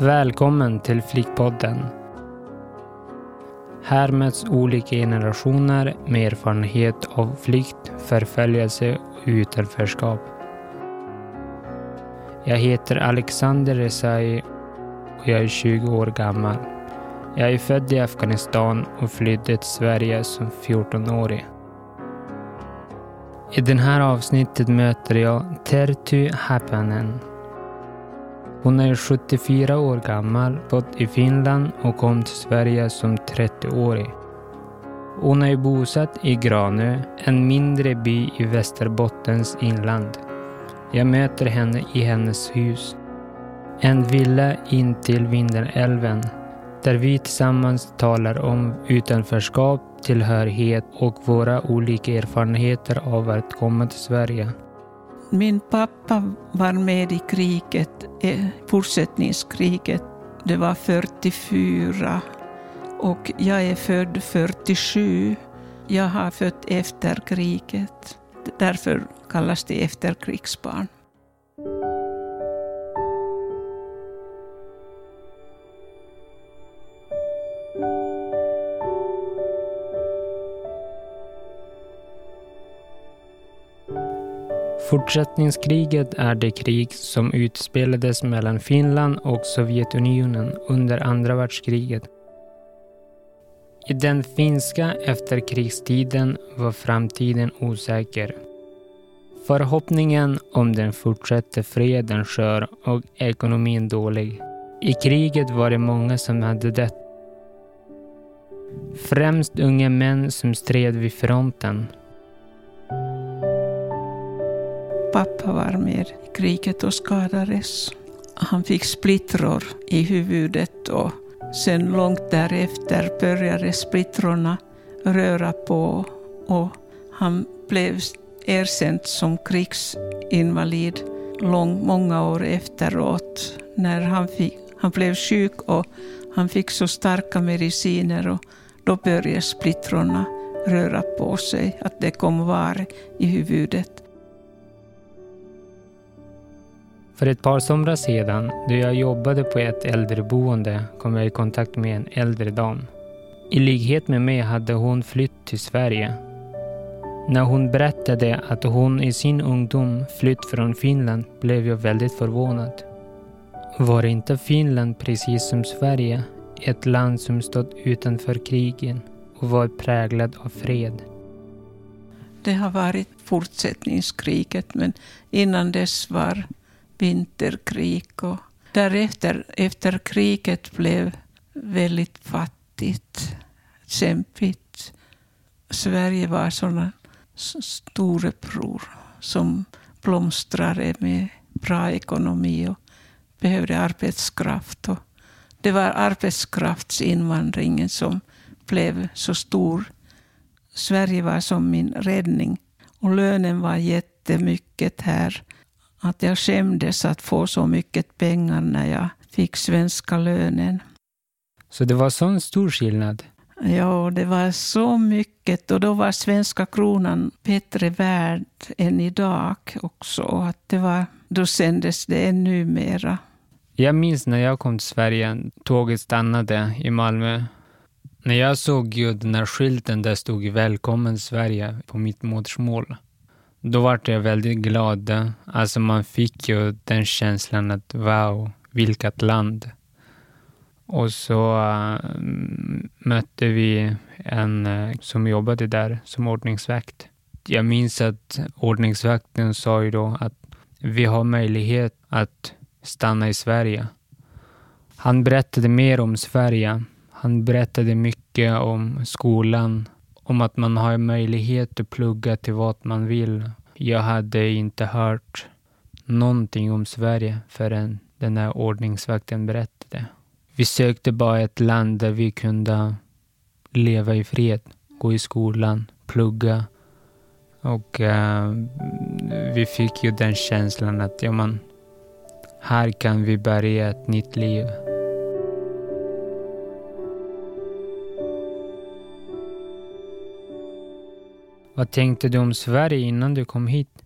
Välkommen till Flickpodden. Här möts olika generationer med erfarenhet av flykt, förföljelse och utanförskap. Jag heter Alexander Rezai och jag är 20 år gammal. Jag är född i Afghanistan och flydde till Sverige som 14-årig. I det här avsnittet möter jag Tertu Happanen. Hon är 74 år gammal, bott i Finland och kom till Sverige som 30-årig. Hon är bosatt i Granö, en mindre by i Västerbottens inland. Jag möter henne i hennes hus. En villa intill Vindelälven där vi tillsammans talar om utanförskap, tillhörighet och våra olika erfarenheter av att komma till Sverige. Min pappa var med i kriget, fortsättningskriget. Det var 44 och jag är född 47. Jag har fött efter kriget. Därför kallas det efterkrigsbarn. Fortsättningskriget är det krig som utspelades mellan Finland och Sovjetunionen under andra världskriget. I den finska efterkrigstiden var framtiden osäker. Förhoppningen om den fortsatta freden skör och ekonomin dålig. I kriget var det många som hade dött. Främst unga män som stred vid fronten. Pappa var med i kriget och skadades. Han fick splittror i huvudet och sen långt därefter började splittrorna röra på och han blev erkänd som krigsinvalid lång, många år efteråt när han, fick, han blev sjuk och han fick så starka mediciner och då började splittrorna röra på sig, att det kom var i huvudet. För ett par somrar sedan, då jag jobbade på ett äldreboende, kom jag i kontakt med en äldre dam. I likhet med mig hade hon flytt till Sverige. När hon berättade att hon i sin ungdom flytt från Finland blev jag väldigt förvånad. Var inte Finland precis som Sverige ett land som stått utanför krigen och var präglad av fred? Det har varit fortsättningskriget men innan dess var vinterkrig. Och därefter, efter kriget blev väldigt fattigt, kämpigt. Sverige var sådana storebror som blomstrade med bra ekonomi och behövde arbetskraft. Och det var arbetskraftsinvandringen som blev så stor. Sverige var som min räddning. Och lönen var jättemycket här att jag skämdes att få så mycket pengar när jag fick svenska lönen. Så det var sån stor skillnad? Ja, det var så mycket. Och då var svenska kronan bättre värd än idag också. Att det var, då sändes det ännu mera. Jag minns när jag kom till Sverige, tåget stannade i Malmö. När jag såg ju den här skylten där stod Välkommen Sverige på mitt modersmål. Då var jag väldigt glad. Alltså man fick ju den känslan att wow, vilket land. Och så äh, mötte vi en äh, som jobbade där som ordningsvakt. Jag minns att ordningsvakten sa ju då att vi har möjlighet att stanna i Sverige. Han berättade mer om Sverige. Han berättade mycket om skolan, om att man har möjlighet att plugga till vad man vill. Jag hade inte hört någonting om Sverige förrän den här ordningsvakten berättade. Vi sökte bara ett land där vi kunde leva i fred, gå i skolan, plugga. Och uh, vi fick ju den känslan att ja, man, här kan vi börja ett nytt liv. Vad tänkte du om Sverige innan du kom hit?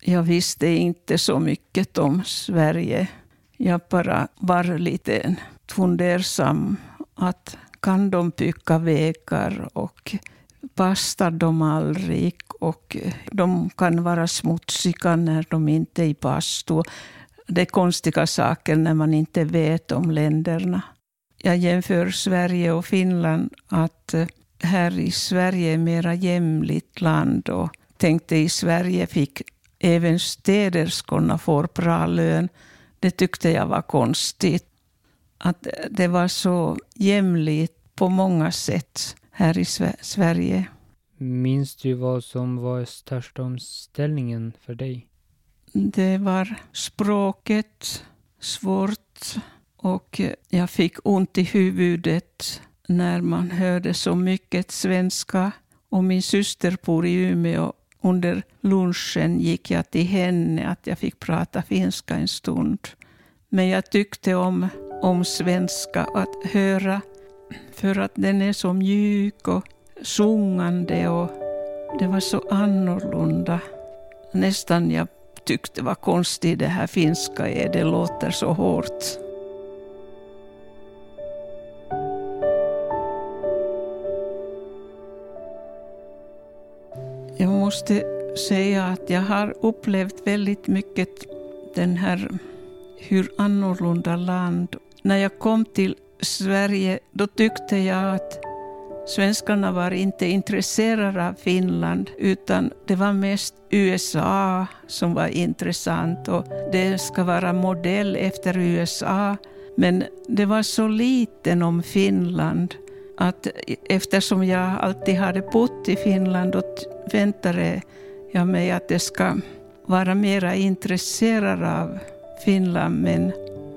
Jag visste inte så mycket om Sverige. jag bara var lite fundersam att kan de bygga vägar och bastar de aldrig och de kan vara smutsiga när de inte är i bastu. Det är konstiga saker när man inte vet om länderna. Jag jämför Sverige och Finland att här i Sverige är mera jämlikt land och tänkte i Sverige fick även städerskorna får bra lön. Det tyckte jag var konstigt. Att det var så jämlikt på många sätt här i Sverige. Minns du vad som var största omställningen för dig? Det var språket, svårt och jag fick ont i huvudet när man hörde så mycket svenska. Och min syster bor i Umeå. Under lunchen gick jag till henne att jag fick prata finska en stund. Men jag tyckte om, om svenska, att höra, för att den är så mjuk och sjungande och det var så annorlunda. Nästan jag tyckte var konstigt det här finska är, det låter så hårt. Jag måste säga att jag har upplevt väldigt mycket den här hur annorlunda land. När jag kom till Sverige då tyckte jag att svenskarna var inte intresserade av Finland utan det var mest USA som var intressant och det ska vara modell efter USA. Men det var så liten om Finland att eftersom jag alltid hade bott i Finland och väntade jag mig att jag ska vara mera intresserad av Finland. Men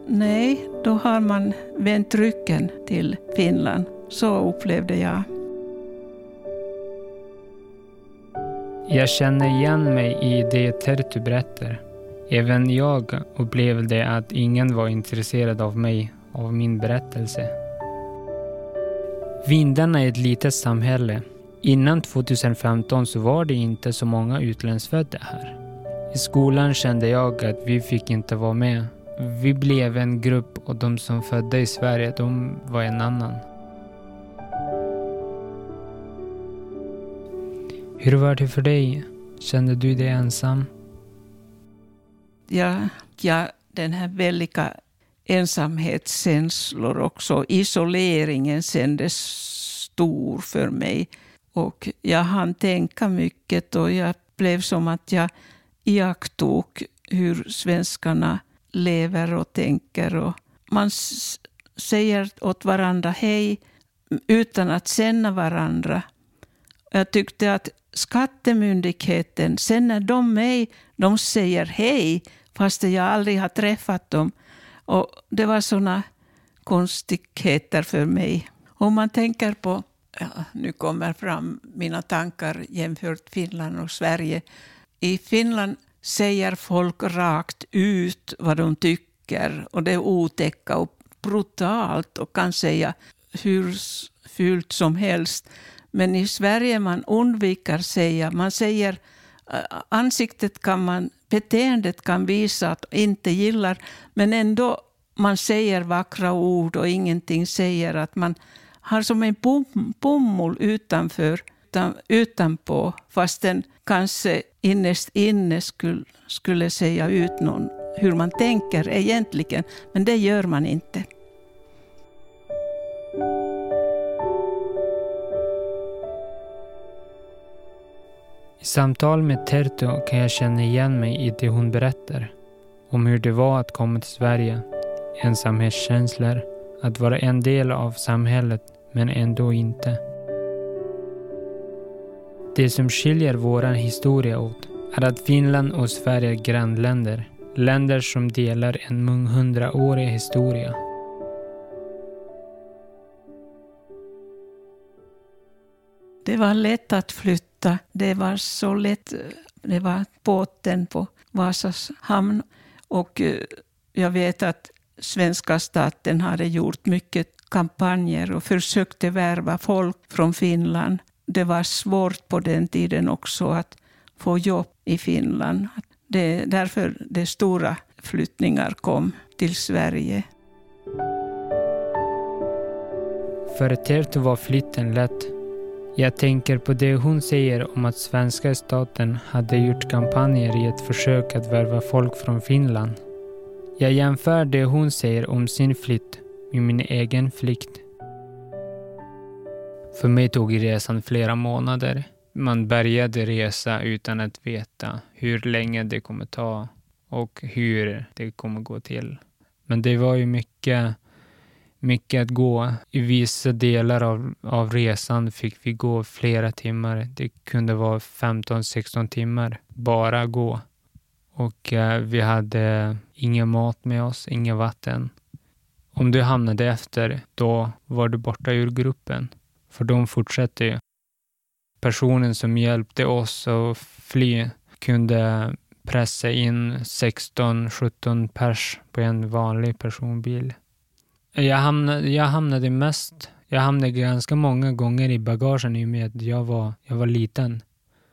nej, då har man vänt ryggen till Finland. Så upplevde jag. Jag känner igen mig i det Terttu berättar. Även jag upplevde att ingen var intresserad av mig, av min berättelse. Vindarna är ett litet samhälle. Innan 2015 så var det inte så många utlandsfödda här. I skolan kände jag att vi fick inte vara med. Vi blev en grupp och de som födda i Sverige, de var en annan. Hur var det för dig? Kände du dig ensam? Ja, ja den här väldiga ensamhetskänslor också. Isoleringen kändes stor för mig. Och jag hann tänka mycket och jag blev som att jag iakttog hur svenskarna lever och tänker. Och man säger åt varandra hej utan att känna varandra. Jag tyckte att Skattemyndigheten, känner de mig, de säger hej fast jag aldrig har träffat dem. Och det var såna konstigheter för mig. Om man tänker på, ja, nu kommer fram mina tankar jämfört Finland och Sverige. I Finland säger folk rakt ut vad de tycker och det är otäcka och brutalt och kan säga hur fult som helst. Men i Sverige man undviker säga, man säger ansiktet kan man, beteendet kan visa att man inte gillar, men ändå man säger vackra ord och ingenting säger att man har som en bomull utanför, utan, utanpå, fast den kanske innerst inne skulle, skulle säga ut någon, hur man tänker egentligen, men det gör man inte. I samtal med Terto kan jag känna igen mig i det hon berättar. Om hur det var att komma till Sverige, ensamhetskänslor, att vara en del av samhället men ändå inte. Det som skiljer vår historia åt är att Finland och Sverige är grannländer. Länder som delar en månghundraårig historia. Det var lätt att flytta. Det var så lätt. Eh, det var båten på Vasas hamn. Och eh, jag vet att svenska staten hade gjort mycket kampanjer och försökte värva folk från Finland. Det var svårt på den tiden också att få jobb i Finland. Det är därför de stora flyttningar kom till Sverige. För Terttu var flytten lätt. Jag tänker på det hon säger om att svenska staten hade gjort kampanjer i ett försök att värva folk från Finland. Jag jämför det hon säger om sin flytt med min egen flykt. För mig tog resan flera månader. Man började resa utan att veta hur länge det kommer ta och hur det kommer gå till. Men det var ju mycket, mycket att gå. I vissa delar av, av resan fick vi gå flera timmar. Det kunde vara 15-16 timmar bara gå. Och eh, vi hade ingen mat med oss, inget vatten. Om du hamnade efter, då var du borta ur gruppen. För de fortsatte ju. Personen som hjälpte oss att fly kunde pressa in 16-17 pers på en vanlig personbil. Jag hamnade, jag hamnade mest, jag hamnade ganska många gånger i bagagen i och med att jag var, jag var liten.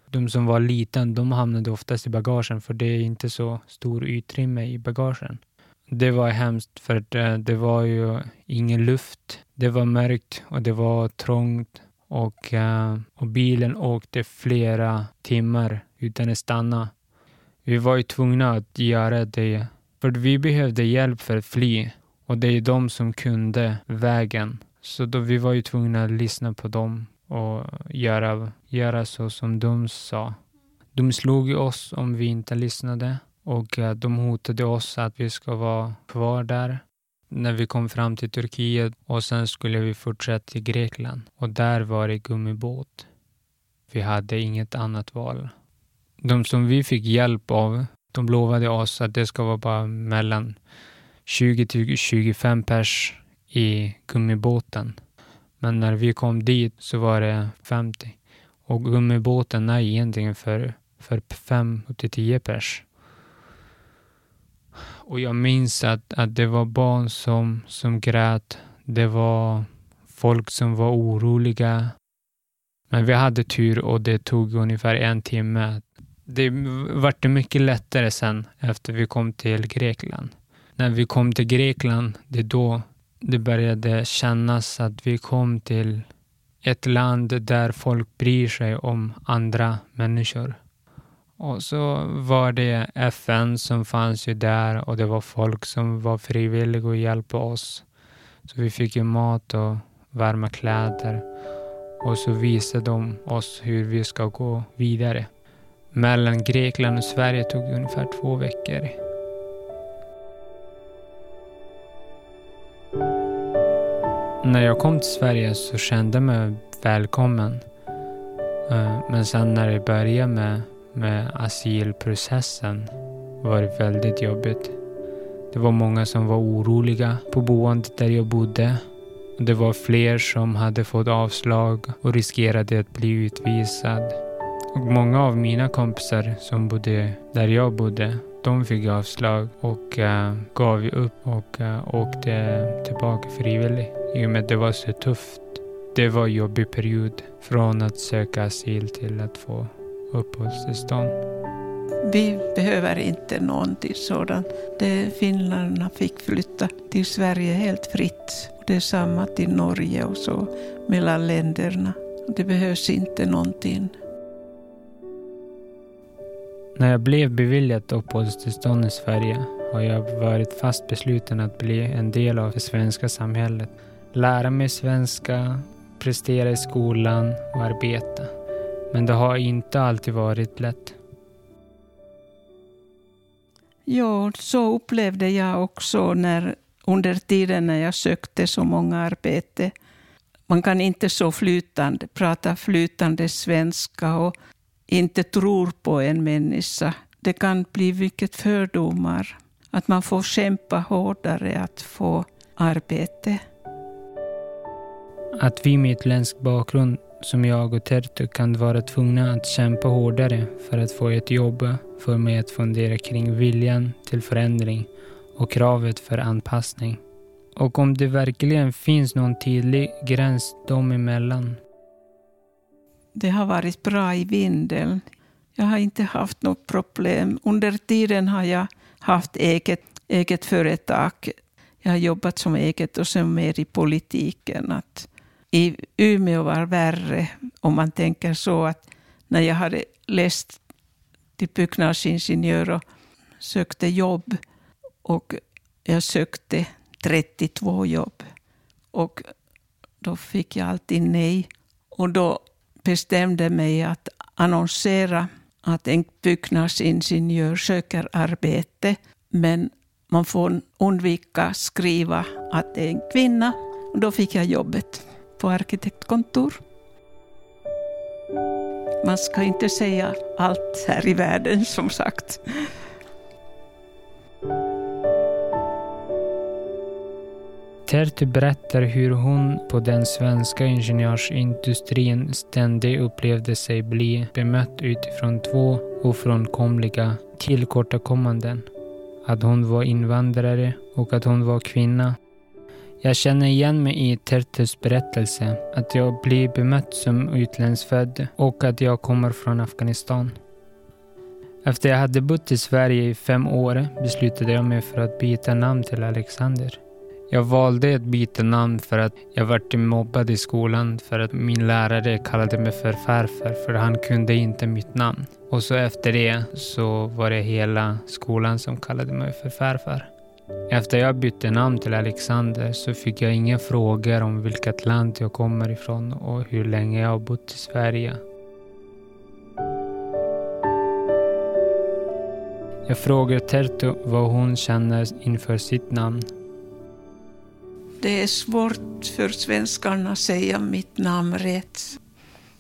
De som var liten, de hamnade oftast i bagagen för det är inte så stor utrymme i bagagen. Det var hemskt för det, eh, det var ju ingen luft. Det var mörkt och det var trångt och, eh, och bilen åkte flera timmar utan att stanna. Vi var ju tvungna att göra det, för vi behövde hjälp för att fly och det är ju de som kunde vägen. Så då vi var ju tvungna att lyssna på dem och göra, göra så som de sa. De slog oss om vi inte lyssnade och eh, de hotade oss att vi ska vara kvar där när vi kom fram till Turkiet och sen skulle vi fortsätta till Grekland och där var det gummibåt. Vi hade inget annat val. De som vi fick hjälp av, de lovade oss att det ska vara bara mellan 20 till 25 pers i gummibåten. Men när vi kom dit så var det 50. Och gummibåten är egentligen för, för 5 till 10 pers. Och jag minns att, att det var barn som, som grät. Det var folk som var oroliga. Men vi hade tur och det tog ungefär en timme. Det vart mycket lättare sen efter vi kom till Grekland. När vi kom till Grekland, det är då det började kännas att vi kom till ett land där folk bryr sig om andra människor. Och så var det FN som fanns ju där och det var folk som var frivilliga och hjälpte oss. Så vi fick ju mat och varma kläder. Och så visade de oss hur vi ska gå vidare. Mellan Grekland och Sverige tog det ungefär två veckor. När jag kom till Sverige så kände jag mig välkommen. Eh, men sen när det började med med asylprocessen var det väldigt jobbigt. Det var många som var oroliga på boendet där jag bodde. Det var fler som hade fått avslag och riskerade att bli utvisad. Och många av mina kompisar som bodde där jag bodde, de fick avslag och uh, gav upp och uh, åkte tillbaka frivilligt i och med att det var så tufft. Det var en jobbig period från att söka asyl till att få uppehållstillstånd. Vi behöver inte någonting sådant. Det finländarna fick flytta till Sverige helt fritt. Det är samma till Norge och så mellan länderna. Det behövs inte någonting. När jag blev beviljad uppehållstillstånd i Sverige har jag varit fast besluten att bli en del av det svenska samhället. Lära mig svenska, prestera i skolan och arbeta. Men det har inte alltid varit lätt. Ja, så upplevde jag också när, under tiden när jag sökte så många arbete. Man kan inte så flytande, prata flytande svenska och inte tror på en människa. Det kan bli mycket fördomar. Att man får kämpa hårdare att få arbete. Att vi med utländsk bakgrund som jag och Tertu kan vara tvungna att kämpa hårdare för att få ett jobb får mig att fundera kring viljan till förändring och kravet för anpassning. Och om det verkligen finns någon tydlig gräns dem emellan. Det har varit bra i Vindeln. Jag har inte haft något problem. Under tiden har jag haft eget, eget företag. Jag har jobbat som eget och sen mer i politiken. Att I Umeå var värre, om man tänker så att när jag hade läst till byggnadsingenjör och sökte jobb och jag sökte 32 jobb. Och då fick jag alltid nej. Och då bestämde mig att annonsera att en byggnadsingenjör söker arbete, men man får undvika skriva att det är en kvinna. Och då fick jag jobbet på arkitektkontor. Man ska inte säga allt här i världen, som sagt. Tertu berättar hur hon på den svenska ingenjörsindustrin ständigt upplevde sig bli bemött utifrån två ofrånkomliga tillkortakommanden. Att hon var invandrare och att hon var kvinna. Jag känner igen mig i Tertus berättelse, att jag blir bemött som utlandsfödd och att jag kommer från Afghanistan. Efter jag hade bott i Sverige i fem år beslutade jag mig för att byta namn till Alexander. Jag valde att byta namn för att jag vart mobbad i skolan för att min lärare kallade mig för farfar för han kunde inte mitt namn. Och så efter det så var det hela skolan som kallade mig för farfar. Efter jag bytte namn till Alexander så fick jag inga frågor om vilket land jag kommer ifrån och hur länge jag har bott i Sverige. Jag frågar Tertu vad hon känner inför sitt namn det är svårt för svenskarna att säga mitt namn rätt.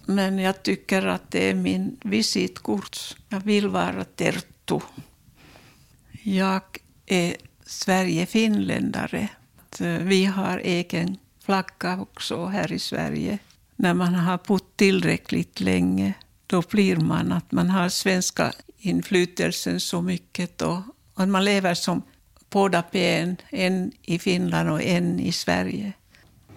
Men jag tycker att det är min visitkort. Jag vill vara Terttu. Jag är Sverige-finländare. Eh, vi har egen flagga också här i Sverige. När man har bott tillräckligt länge, då blir man att man har svenska inflytelsen så mycket och att man lever som båda ben, en i Finland och en i Sverige.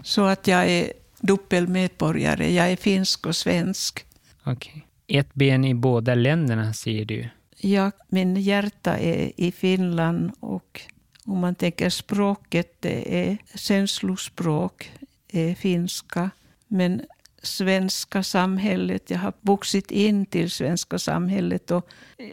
Så att jag är dubbelmedborgare. Jag är finsk och svensk. Okej. Okay. Ett ben i båda länderna, säger du? Ja, min hjärta är i Finland och om man tänker språket, det är känslospråk, är finska. Men svenska samhället, jag har vuxit in till svenska samhället och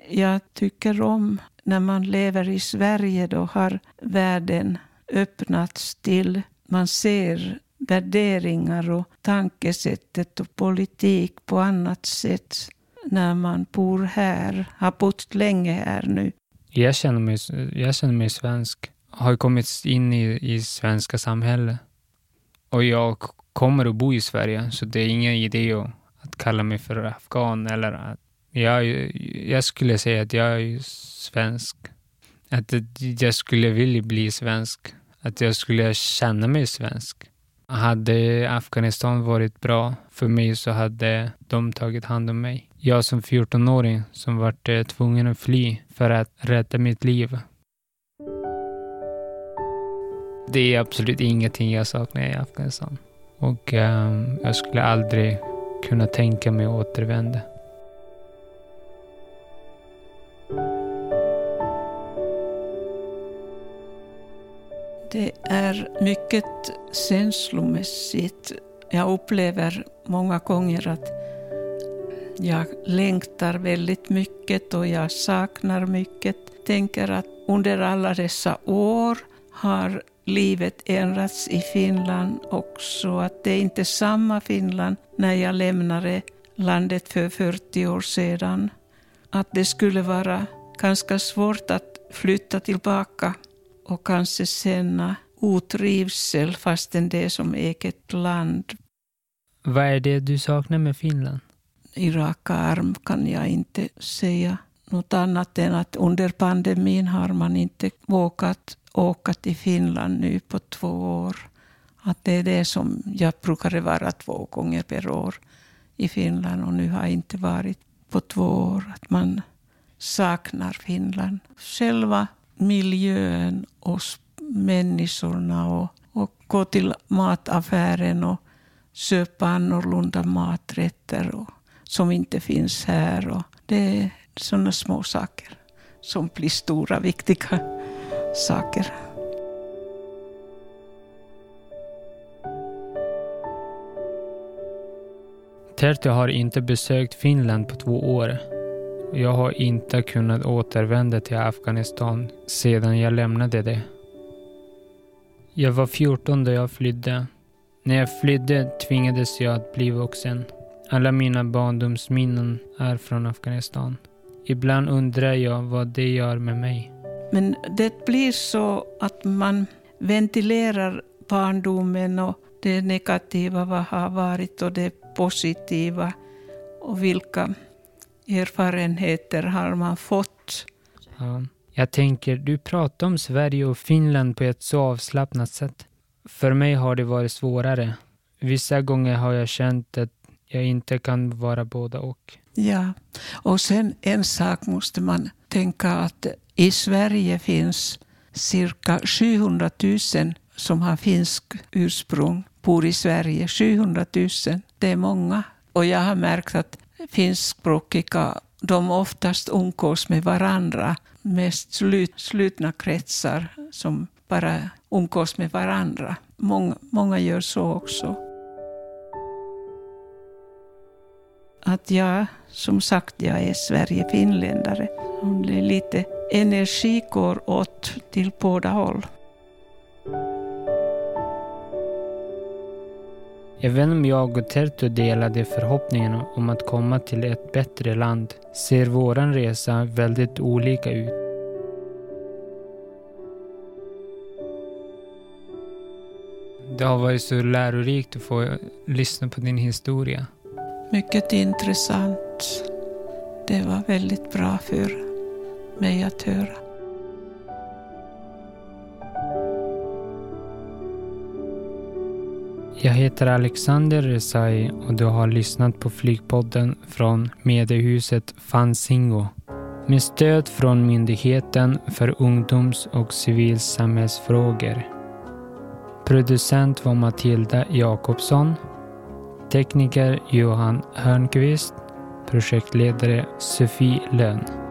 jag tycker om när man lever i Sverige då har världen öppnats till, man ser värderingar och tankesättet och politik på annat sätt när man bor här, har bott länge här nu. Jag känner mig, jag känner mig svensk, har kommit in i, i svenska samhället. Och jag kommer att bo i Sverige, så det är ingen idé att, kalla mig för afghan eller att jag, jag skulle säga att jag är svensk. Att jag skulle vilja bli svensk. Att jag skulle känna mig svensk. Hade Afghanistan varit bra för mig så hade de tagit hand om mig. Jag som 14-åring som varit eh, tvungen att fly för att rädda mitt liv. Det är absolut ingenting jag saknar i Afghanistan. Och um, jag skulle aldrig kunna tänka mig att återvända. Det är mycket känslomässigt. Jag upplever många gånger att jag längtar väldigt mycket och jag saknar mycket. Tänker att under alla dessa år har livet ändrats i Finland också. Att det är inte samma Finland när jag lämnade landet för 40 år sedan. Att det skulle vara ganska svårt att flytta tillbaka och kanske känna otrivsel fastän det är som eget land. Vad är det du saknar med Finland? I raka arm kan jag inte säga något annat än att under pandemin har man inte vågat åka till Finland nu på två år. Att det är det som jag brukade vara två gånger per år i Finland och nu har jag inte varit på två år. Att man saknar Finland. Själva miljön och människorna och, och gå till mataffären och köpa annorlunda maträtter och, som inte finns här. Och Det är sådana små saker som blir stora, viktiga saker. Tertio har inte besökt Finland på två år. Jag har inte kunnat återvända till Afghanistan sedan jag lämnade det. Jag var 14 då jag flydde. När jag flydde tvingades jag att bli vuxen. Alla mina barndomsminnen är från Afghanistan. Ibland undrar jag vad det gör med mig. Men det blir så att man ventilerar barndomen och det negativa vad har varit och det positiva och vilka erfarenheter har man fått. Ja. Jag tänker, du pratar om Sverige och Finland på ett så avslappnat sätt. För mig har det varit svårare. Vissa gånger har jag känt att jag inte kan vara båda och. Ja, och sen en sak måste man tänka att i Sverige finns cirka 700 000 som har finsk ursprung, bor i Sverige. 700 000, det är många. Och jag har märkt att finskspråkiga, de oftast umgås med varandra, mest slutna kretsar som bara umgås med varandra. Många, många gör så också. Att jag, som sagt, jag är Sverige-finländare. Det är lite energi går åt till båda håll. Även om jag och Terto delade förhoppningen om att komma till ett bättre land ser våran resa väldigt olika ut. Det har varit så lärorikt att få lyssna på din historia. Mycket intressant. Det var väldigt bra för mig att höra. Jag heter Alexander Resai och du har lyssnat på Flygpodden från mediehuset Fanzingo med stöd från Myndigheten för ungdoms och civilsamhällsfrågor. Producent var Matilda Jakobsson. Tekniker Johan Hörnqvist. Projektledare Sofie Lönn.